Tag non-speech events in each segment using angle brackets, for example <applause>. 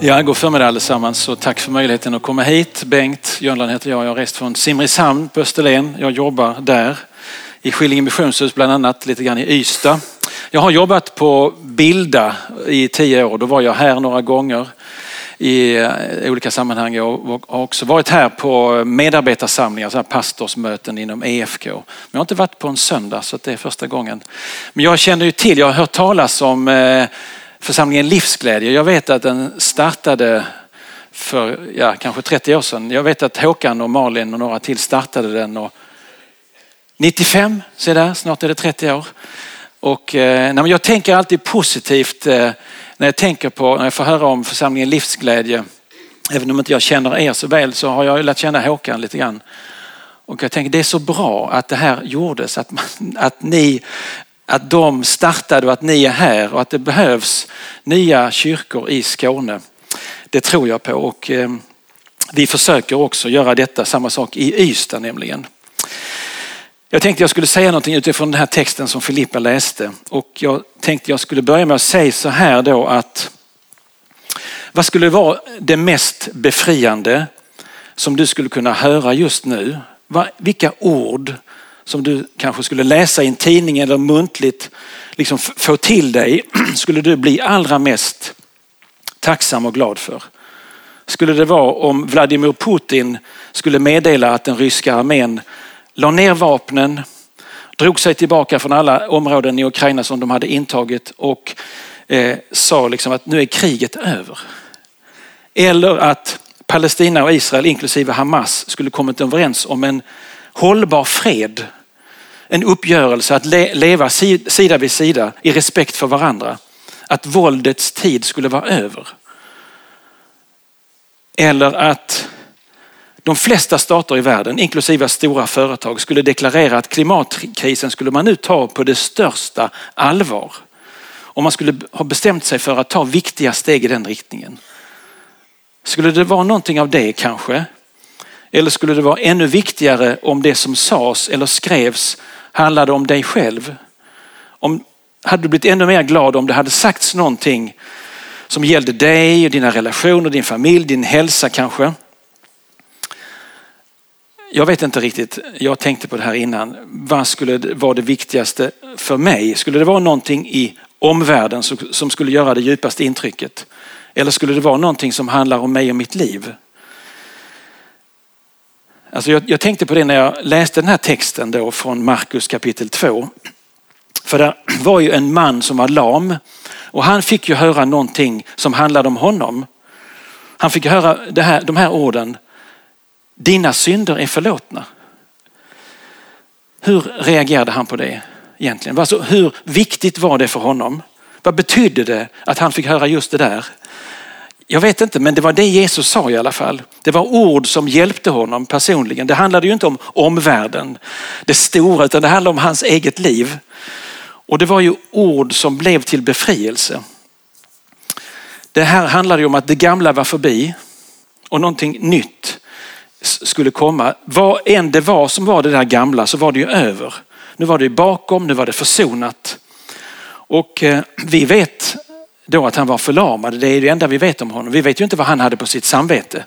Ja, god förmiddag allesammans och tack för möjligheten att komma hit. Bengt Jönland heter jag. Jag har rest från Simrishamn på Österlen. Jag jobbar där i Skillinge missionshus bland annat, lite grann i Ystad. Jag har jobbat på Bilda i tio år. Då var jag här några gånger i eh, olika sammanhang. Jag har också varit här på medarbetarsamlingar, så här pastorsmöten inom EFK. Men jag har inte varit på en söndag så det är första gången. Men jag känner ju till, jag har hört talas om eh, församlingen Livsglädje. Jag vet att den startade för ja, kanske 30 år sedan. Jag vet att Håkan och Malin och några till startade den. Och 95, se där, snart är det 30 år. Och, eh, nej, men jag tänker alltid positivt eh, när jag tänker på, när jag får höra om församlingen Livsglädje. Även om inte jag känner er så väl så har jag lärt känna Håkan lite grann. Och jag tänker det är så bra att det här gjordes, att, man, att ni att de startade och att ni är här och att det behövs nya kyrkor i Skåne. Det tror jag på och eh, vi försöker också göra detta, samma sak i Ystad nämligen. Jag tänkte jag skulle säga någonting utifrån den här texten som Filippa läste och jag tänkte jag skulle börja med att säga så här då att vad skulle vara det mest befriande som du skulle kunna höra just nu? Vilka ord som du kanske skulle läsa i en tidning eller muntligt liksom få till dig <clears throat> skulle du bli allra mest tacksam och glad för? Skulle det vara om Vladimir Putin skulle meddela att den ryska armén la ner vapnen, drog sig tillbaka från alla områden i Ukraina som de hade intagit och eh, sa liksom att nu är kriget över. Eller att Palestina och Israel inklusive Hamas skulle kommit överens om en hållbar fred en uppgörelse att leva sida vid sida i respekt för varandra. Att våldets tid skulle vara över. Eller att de flesta stater i världen, inklusive stora företag, skulle deklarera att klimatkrisen skulle man nu ta på det största allvar. Om man skulle ha bestämt sig för att ta viktiga steg i den riktningen. Skulle det vara någonting av det kanske? Eller skulle det vara ännu viktigare om det som sades eller skrevs handlade om dig själv. Om, hade du blivit ännu mer glad om det hade sagts någonting som gällde dig, dina relationer, din familj, din hälsa kanske. Jag vet inte riktigt, jag tänkte på det här innan. Vad skulle vara det viktigaste för mig? Skulle det vara någonting i omvärlden som skulle göra det djupaste intrycket? Eller skulle det vara någonting som handlar om mig och mitt liv? Alltså jag, jag, tänkte på det när jag läste den här texten då från Markus kapitel 2. För det var ju en man som var lam och han fick ju höra någonting som handlade om honom. Han fick höra det här, de här orden. Dina synder är förlåtna. Hur reagerade han på det egentligen? Alltså, hur viktigt var det för honom? Vad betydde det att han fick höra just det där? Jag vet inte, men det var det Jesus sa i alla fall. Det var ord som hjälpte honom personligen. Det handlade ju inte om omvärlden, det stora, utan det handlade om hans eget liv. Och det var ju ord som blev till befrielse. Det här handlade ju om att det gamla var förbi och någonting nytt skulle komma. Vad än det var som var det där gamla så var det ju över. Nu var det bakom, nu var det försonat. Och eh, vi vet då att han var förlamad. Det är det enda vi vet om honom. Vi vet ju inte vad han hade på sitt samvete.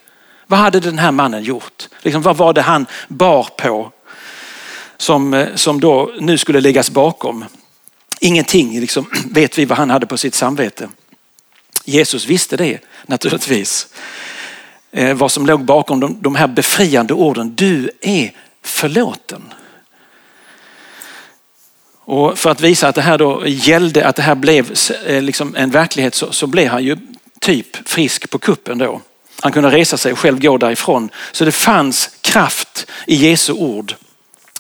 Vad hade den här mannen gjort? Liksom, vad var det han bar på som, eh, som då nu skulle läggas bakom? Ingenting liksom, <clears throat> vet vi vad han hade på sitt samvete. Jesus visste det naturligtvis. Eh, vad som låg bakom de, de här befriande orden. Du är förlåten. Och för att visa att det här då gällde, att det här blev eh, liksom en verklighet så, så blev han ju typ frisk på kuppen då. Han kunde resa sig och själv gå därifrån. Så det fanns kraft i Jesu ord.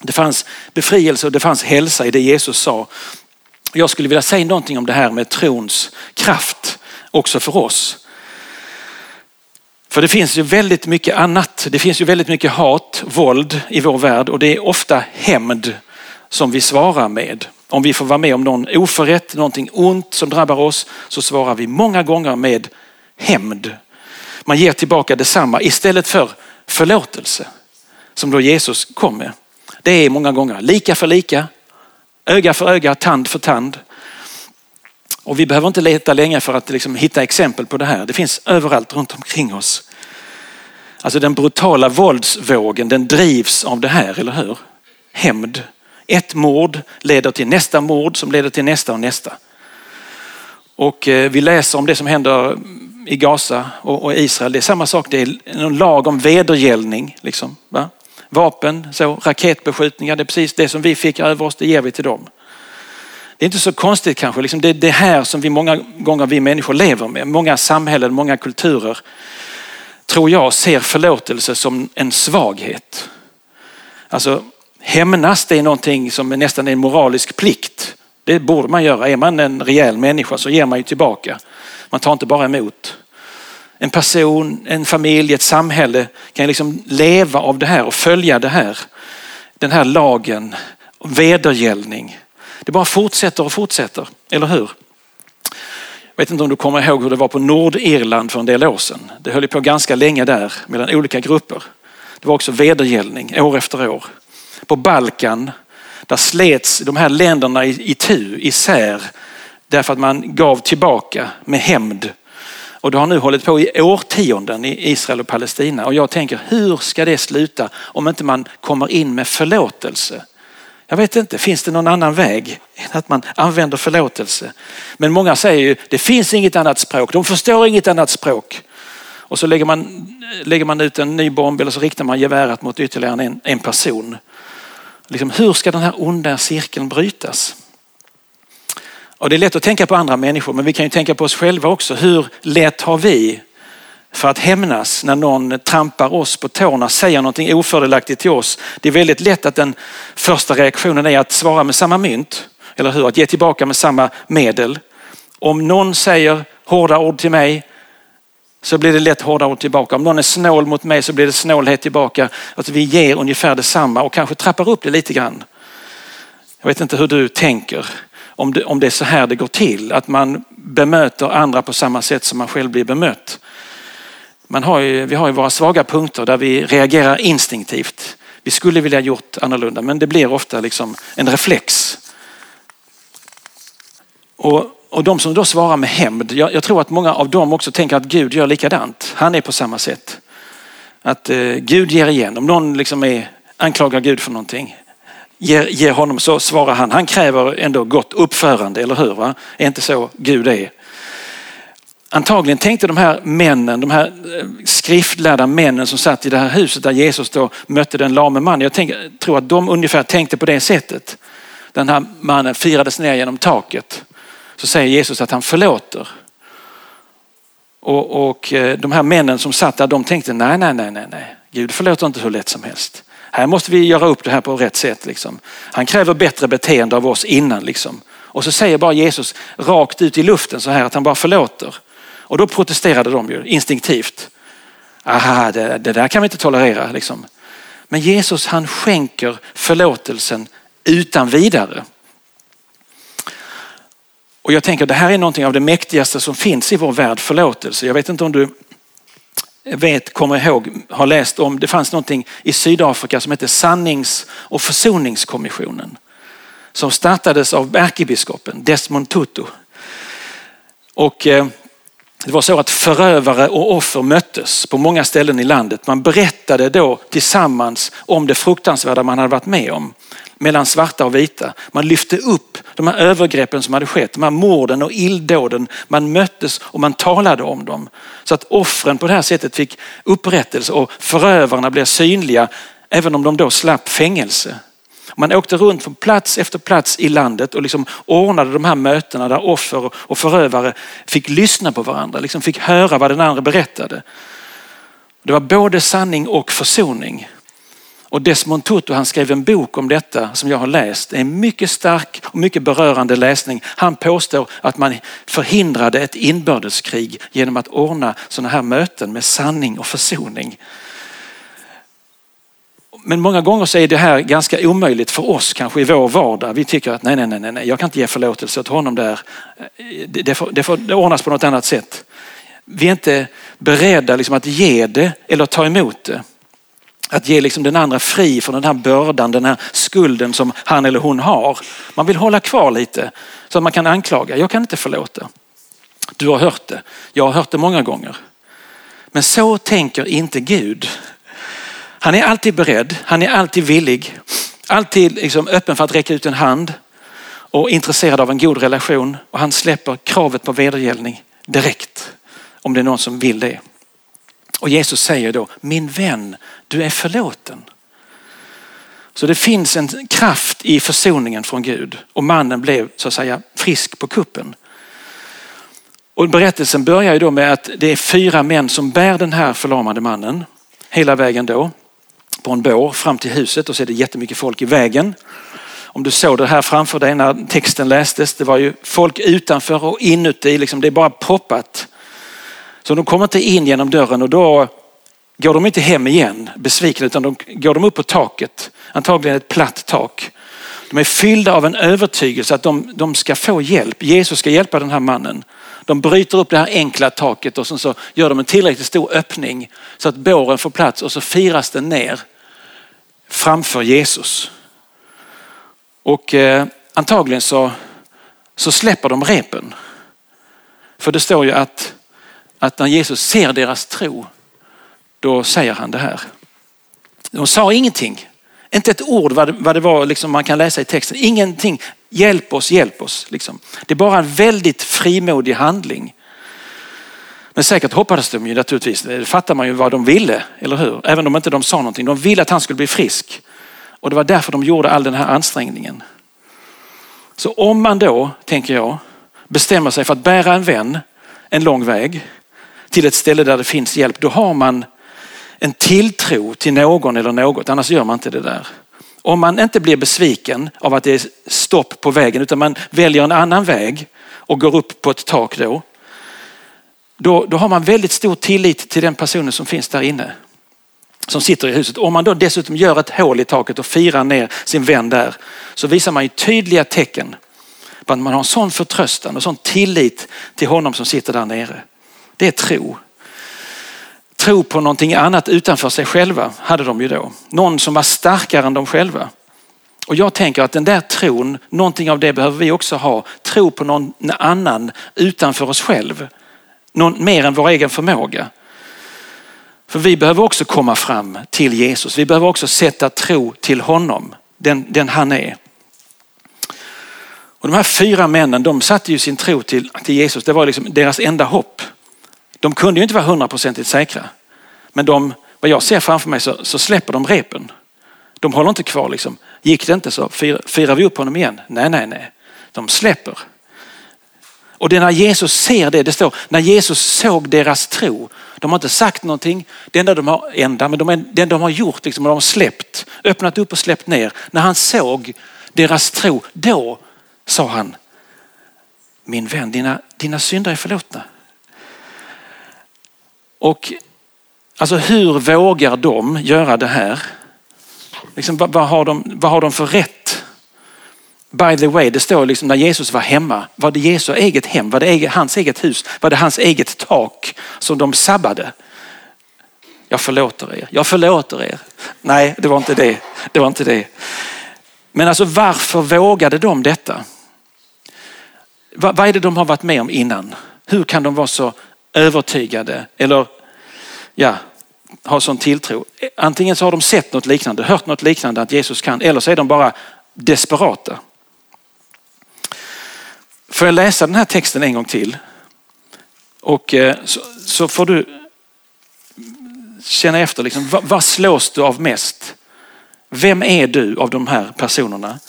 Det fanns befrielse och det fanns hälsa i det Jesus sa. Jag skulle vilja säga någonting om det här med trons kraft också för oss. För det finns ju väldigt mycket annat. Det finns ju väldigt mycket hat, våld i vår värld och det är ofta hämnd som vi svarar med. Om vi får vara med om någon oförrätt, någonting ont som drabbar oss så svarar vi många gånger med hämnd. Man ger tillbaka detsamma istället för förlåtelse som då Jesus kom med. Det är många gånger lika för lika, öga för öga, tand för tand. Och vi behöver inte leta länge för att liksom hitta exempel på det här. Det finns överallt runt omkring oss. Alltså den brutala våldsvågen den drivs av det här, eller hur? Hämnd. Ett mord leder till nästa mord som leder till nästa och nästa. Och eh, vi läser om det som händer i Gaza och Israel. Det är samma sak, det är en lag om vedergällning. Liksom, va? Vapen, så, raketbeskjutningar, det är precis det som vi fick över oss, det ger vi till dem. Det är inte så konstigt kanske, liksom det är det här som vi många gånger vi människor lever med. Många samhällen, många kulturer tror jag ser förlåtelse som en svaghet. Alltså hämnas det är någonting som är nästan en moralisk plikt. Det borde man göra. Är man en rejäl människa så ger man ju tillbaka. Man tar inte bara emot. En person, en familj, ett samhälle kan liksom leva av det här och följa det här. Den här lagen, vedergällning. Det bara fortsätter och fortsätter, eller hur? Jag vet inte om du kommer ihåg hur det var på Nordirland för en del år sedan. Det höll på ganska länge där mellan olika grupper. Det var också vedergällning år efter år. På Balkan, där slets de här länderna i tu, isär, därför att man gav tillbaka med hämnd. Och det har nu hållit på i årtionden i Israel och Palestina. Och jag tänker, hur ska det sluta om inte man kommer in med förlåtelse? Jag vet inte, finns det någon annan väg än att man använder förlåtelse? Men många säger ju, det finns inget annat språk, de förstår inget annat språk. Och så lägger man, lägger man ut en ny bomb eller så riktar man geväret mot ytterligare en, en person. Liksom, hur ska den här onda cirkeln brytas? Och det är lätt att tänka på andra människor men vi kan ju tänka på oss själva också. Hur lätt har vi för att hämnas när någon trampar oss på tårna, säger någonting ofördelaktigt till oss. Det är väldigt lätt att den första reaktionen är att svara med samma mynt, eller hur? Att ge tillbaka med samma medel. Om någon säger hårda ord till mig så blir det lätt hårda ord tillbaka. Om någon är snål mot mig så blir det snålhet tillbaka. Att vi ger ungefär detsamma och kanske trappar upp det lite grann. Jag vet inte hur du tänker om det, om det är så här det går till. Att man bemöter andra på samma sätt som man själv blir bemött man har ju, vi har ju våra svaga punkter där vi reagerar instinktivt. Vi skulle vilja gjort annorlunda men det blir ofta liksom en reflex. Och, och de som då svarar med hämnd, jag, jag, tror att många av dem också tänker att Gud gör likadant. Han är på samma sätt. Att eh, Gud ger igen. Om någon liksom är, anklagar Gud för någonting, ger, ger honom så svarar han. Han kräver ändå gott uppförande, eller hur? Va? Är inte så Gud är? Antagligen tänkte de här männen, de här eh, skriftlärda männen som satt i det här huset där Jesus då mötte den lame mannen. Jag tänker, tror att de ungefär tänkte på det sättet. Den här mannen firades ner genom taket. Så säger Jesus att han förlåter. Och, och eh, de här männen som satt där, de tänkte nej, nej, nej, nej, nej. Gud förlåter inte hur lätt som helst. Här måste vi göra upp det här på rätt sätt. Liksom. Han kräver bättre beteende av oss innan. Liksom. Och så säger bara Jesus rakt ut i luften så här att han bara förlåter. Och då protesterade de ju instinktivt. Aha, det, det där kan vi inte tolerera. Liksom. Men Jesus han skänker förlåtelsen utan vidare. Och jag tänker det här är någonting av det mäktigaste som finns i vår värld, förlåtelse. Jag vet inte om du vet, kommer ihåg, har läst om, det fanns någonting i Sydafrika som heter sannings och försoningskommissionen. Som startades av ärkebiskopen Desmond Tutu. Och eh, det var så att förövare och offer möttes på många ställen i landet. Man berättade då tillsammans om det fruktansvärda man hade varit med om mellan svarta och vita. Man lyfte upp de här övergreppen som hade skett, de här morden och illdåden. Man möttes och man talade om dem. Så att offren på det här sättet fick upprättelse och förövarna blev synliga även om de då slapp fängelse. Man åkte runt från plats efter plats i landet och liksom ordnade de här mötena där offer och förövare fick lyssna på varandra, liksom fick höra vad den andra berättade. Det var både sanning och försoning. Och Desmond Tutu han skrev en bok om detta som jag har läst. Det är en mycket stark och mycket berörande läsning. Han påstår att man förhindrade ett inbördeskrig genom att ordna sådana här möten med sanning och försoning. Men många gånger så är det här ganska omöjligt för oss kanske i vår vardag. Vi tycker att nej, nej, nej, nej jag kan inte ge förlåtelse åt honom där. Det får, det får det ordnas på något annat sätt. Vi är inte beredda liksom att ge det eller ta emot det. Att ge liksom den andra fri från den här bördan, den här skulden som han eller hon har. Man vill hålla kvar lite så att man kan anklaga. Jag kan inte förlåta. Du har hört det. Jag har hört det många gånger. Men så tänker inte Gud. Han är alltid beredd, han är alltid villig, alltid liksom öppen för att räcka ut en hand och intresserad av en god relation. Och han släpper kravet på vedergällning direkt om det är någon som vill det. Och Jesus säger då, min vän, du är förlåten. Så det finns en kraft i försoningen från Gud och mannen blev så att säga frisk på kuppen. Och berättelsen börjar ju då med att det är fyra män som bär den här förlamade mannen hela vägen då på en bår fram till huset och så är det jättemycket folk i vägen. Om du såg det här framför dig när texten lästes, det var ju folk utanför och inuti, liksom, det är bara poppat. Så de kommer inte in genom dörren och då går de inte hem igen besvikna utan de går de upp på taket, antagligen ett platt tak. De är fyllda av en övertygelse att de, de ska få hjälp. Jesus ska hjälpa den här mannen. De bryter upp det här enkla taket och så gör de en tillräckligt stor öppning så att båren får plats och så firas den ner framför Jesus. Och eh, antagligen så, så släpper de repen. För det står ju att, att när Jesus ser deras tro, då säger han det här. De sa ingenting. Inte ett ord vad det, vad det var liksom man kan läsa i texten. Ingenting. Hjälp oss, hjälp oss. Liksom. Det är bara en väldigt frimodig handling. Men säkert hoppades de ju naturligtvis. Det fattar man ju vad de ville, eller hur? Även om inte de sa någonting. De ville att han skulle bli frisk. Och det var därför de gjorde all den här ansträngningen. Så om man då, tänker jag, bestämmer sig för att bära en vän en lång väg till ett ställe där det finns hjälp, då har man en tilltro till någon eller något, annars gör man inte det där. Om man inte blir besviken av att det är stopp på vägen utan man väljer en annan väg och går upp på ett tak då, då, då har man väldigt stor tillit till den personen som finns där inne. Som sitter i huset. Om man då dessutom gör ett hål i taket och firar ner sin vän där så visar man ju tydliga tecken på att man har en sån förtröstan och sån tillit till honom som sitter där nere. Det är tro. Tro på någonting annat utanför sig själva hade de ju då. Någon som var starkare än de själva. Och jag tänker att den där tron, någonting av det behöver vi också ha. Tro på någon annan utanför oss själv någon, mer än vår egen förmåga. För vi behöver också komma fram till Jesus. Vi behöver också sätta tro till honom, den, den han är. Och de här fyra männen de satte ju sin tro till, till Jesus. Det var liksom deras enda hopp. De kunde ju inte vara hundraprocentigt säkra. Men de, vad jag ser framför mig så, så, släpper de repen. De håller inte kvar liksom. Gick det inte så firar vi upp honom igen. Nej, nej, nej. De släpper. Och det är när Jesus ser det, det står när Jesus såg deras tro. De har inte sagt någonting. Det enda de har, enda, men de, det de har gjort, liksom, de har släppt, öppnat upp och släppt ner. När han såg deras tro, då sa han, min vän, dina, dina synder är förlåtna. Och alltså hur vågar de göra det här? Liksom, vad, vad, har de, vad har de för rätt By the way, det står liksom när Jesus var hemma, var det Jesu eget hem? Var det hans eget hus? Var det hans eget tak som de sabbade? Jag förlåter er, jag förlåter er. Nej, det var inte det. Det var inte det. Men alltså varför vågade de detta? Vad är det de har varit med om innan? Hur kan de vara så övertygade eller ja, har sån tilltro? Antingen så har de sett något liknande, hört något liknande att Jesus kan eller så är de bara desperata. Får jag läsa den här texten en gång till? Och eh, så, så får du känna efter, liksom, vad, vad slås du av mest? Vem är du av de här personerna?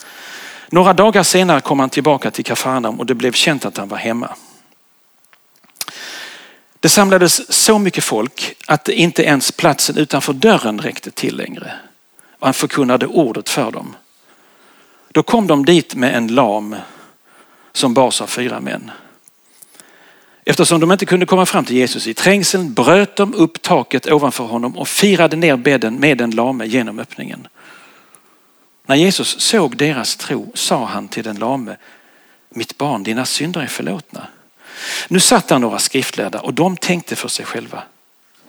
Några dagar senare kom han tillbaka till Kafarnaum och det blev känt att han var hemma. Det samlades så mycket folk att inte ens platsen utanför dörren räckte till längre. och han förkunnade ordet för dem. Då kom de dit med en lam som bars av fyra män. Eftersom de inte kunde komma fram till Jesus i trängseln bröt de upp taket ovanför honom och firade ner bädden med den lame genom öppningen. När Jesus såg deras tro sa han till den lame, mitt barn, dina synder är förlåtna. Nu satt där några skriftlärda och de tänkte för sig själva,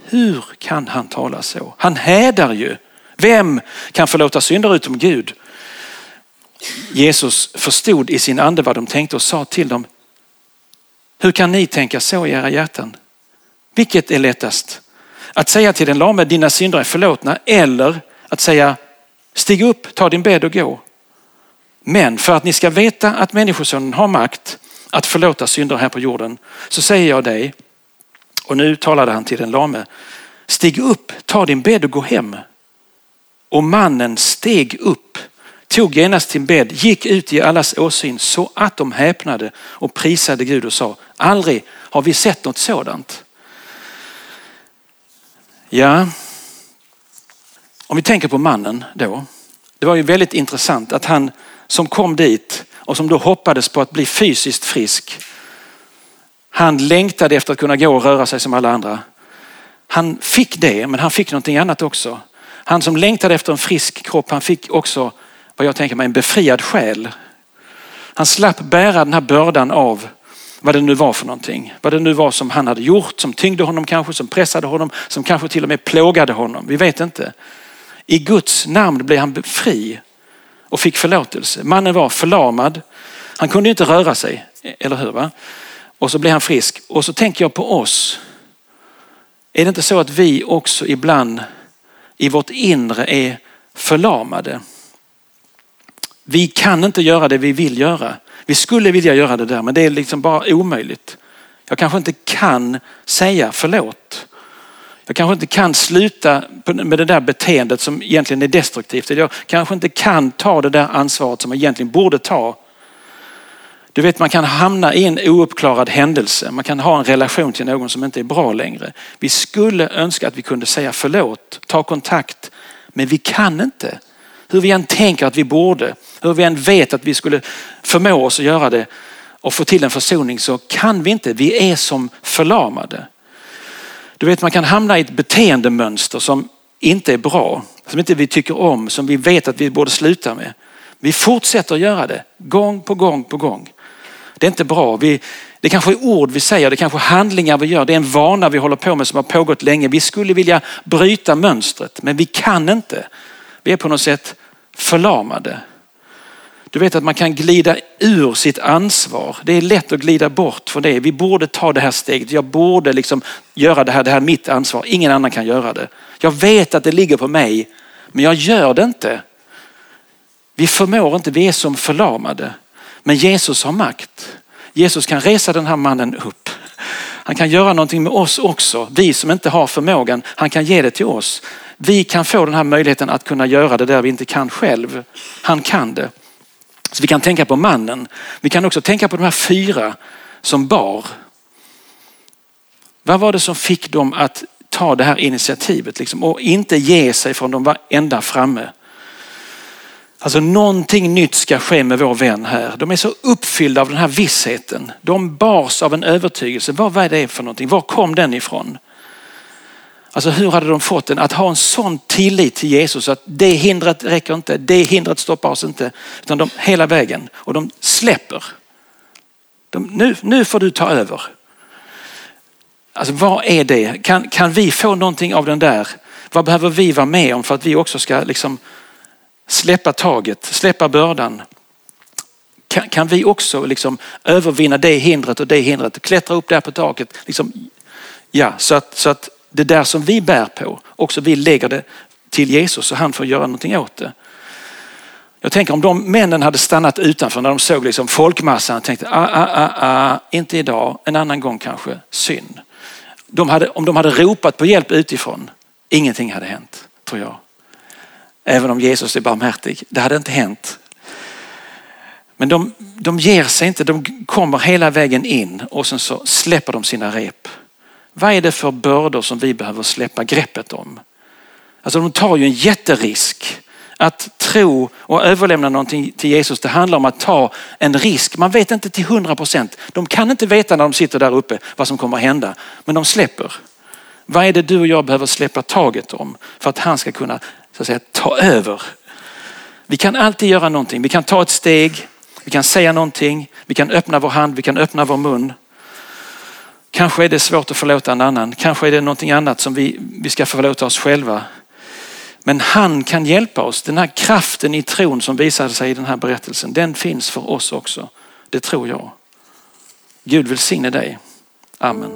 hur kan han tala så? Han hädar ju. Vem kan förlåta synder utom Gud? Jesus förstod i sin ande vad de tänkte och sa till dem, hur kan ni tänka så i era hjärtan? Vilket är lättast? Att säga till den lame, dina synder är förlåtna eller att säga, stig upp, ta din bädd och gå. Men för att ni ska veta att människosonen har makt att förlåta synder här på jorden så säger jag dig, och nu talade han till den lame, stig upp, ta din bädd och gå hem. Och mannen steg upp tog genast sin bädd, gick ut i allas åsyn så att de häpnade och prisade Gud och sa, aldrig har vi sett något sådant. Ja, om vi tänker på mannen då. Det var ju väldigt intressant att han som kom dit och som då hoppades på att bli fysiskt frisk. Han längtade efter att kunna gå och röra sig som alla andra. Han fick det, men han fick någonting annat också. Han som längtade efter en frisk kropp, han fick också vad jag tänker mig en befriad själ. Han slapp bära den här bördan av vad det nu var för någonting. Vad det nu var som han hade gjort, som tyngde honom kanske, som pressade honom, som kanske till och med plågade honom. Vi vet inte. I Guds namn blev han fri och fick förlåtelse. Mannen var förlamad. Han kunde inte röra sig, eller hur? Va? Och så blev han frisk. Och så tänker jag på oss. Är det inte så att vi också ibland i vårt inre är förlamade? Vi kan inte göra det vi vill göra. Vi skulle vilja göra det där men det är liksom bara omöjligt. Jag kanske inte kan säga förlåt. Jag kanske inte kan sluta med det där beteendet som egentligen är destruktivt. Jag kanske inte kan ta det där ansvaret som jag egentligen borde ta. Du vet man kan hamna i en ouppklarad händelse. Man kan ha en relation till någon som inte är bra längre. Vi skulle önska att vi kunde säga förlåt, ta kontakt. Men vi kan inte. Hur vi än tänker att vi borde, hur vi än vet att vi skulle förmå oss att göra det och få till en försoning så kan vi inte. Vi är som förlamade. Du vet man kan hamna i ett beteendemönster som inte är bra, som inte vi tycker om, som vi vet att vi borde sluta med. Vi fortsätter att göra det gång på gång på gång. Det är inte bra. Vi, det kanske är ord vi säger, det kanske är handlingar vi gör. Det är en vana vi håller på med som har pågått länge. Vi skulle vilja bryta mönstret men vi kan inte. Vi är på något sätt förlamade. Du vet att man kan glida ur sitt ansvar. Det är lätt att glida bort från det. Vi borde ta det här steget. Jag borde liksom göra det här. Det här är mitt ansvar. Ingen annan kan göra det. Jag vet att det ligger på mig, men jag gör det inte. Vi förmår inte. Vi är som förlamade. Men Jesus har makt. Jesus kan resa den här mannen upp. Han kan göra någonting med oss också. Vi som inte har förmågan, han kan ge det till oss. Vi kan få den här möjligheten att kunna göra det där vi inte kan själv. Han kan det. Så vi kan tänka på mannen. Vi kan också tänka på de här fyra som bar. Vad var det som fick dem att ta det här initiativet liksom, och inte ge sig från de var ända framme? Alltså någonting nytt ska ske med vår vän här. De är så uppfyllda av den här vissheten. De bars av en övertygelse. Vad var det för någonting? Var kom den ifrån? Alltså hur hade de fått den att ha en sån tillit till Jesus att det hindret räcker inte, det hindret stoppar oss inte. Utan de hela vägen och de släpper. De, nu, nu får du ta över. Alltså vad är det? Kan, kan vi få någonting av den där? Vad behöver vi vara med om för att vi också ska liksom släppa taget, släppa bördan? Kan, kan vi också liksom övervinna det hindret och det hindret, klättra upp där på taket? Liksom, ja, så att, så att det där som vi bär på, också vi lägger det till Jesus så han får göra någonting åt det. Jag tänker om de männen hade stannat utanför när de såg liksom folkmassan och tänkte, ah, ah, ah, ah, inte idag, en annan gång kanske, synd. De hade, om de hade ropat på hjälp utifrån, ingenting hade hänt, tror jag. Även om Jesus är barmhärtig, det hade inte hänt. Men de, de ger sig inte, de kommer hela vägen in och sen så släpper de sina rep. Vad är det för bördor som vi behöver släppa greppet om? Alltså de tar ju en jätterisk Att tro och överlämna någonting till Jesus, det handlar om att ta en risk. Man vet inte till hundra procent. De kan inte veta när de sitter där uppe vad som kommer att hända. Men de släpper. Vad är det du och jag behöver släppa taget om för att han ska kunna så att säga, ta över? Vi kan alltid göra någonting. Vi kan ta ett steg, vi kan säga någonting, vi kan öppna vår hand, vi kan öppna vår mun. Kanske är det svårt att förlåta en annan. Kanske är det någonting annat som vi, vi ska förlåta oss själva. Men han kan hjälpa oss. Den här kraften i tron som visade sig i den här berättelsen, den finns för oss också. Det tror jag. Gud välsigne dig. Amen.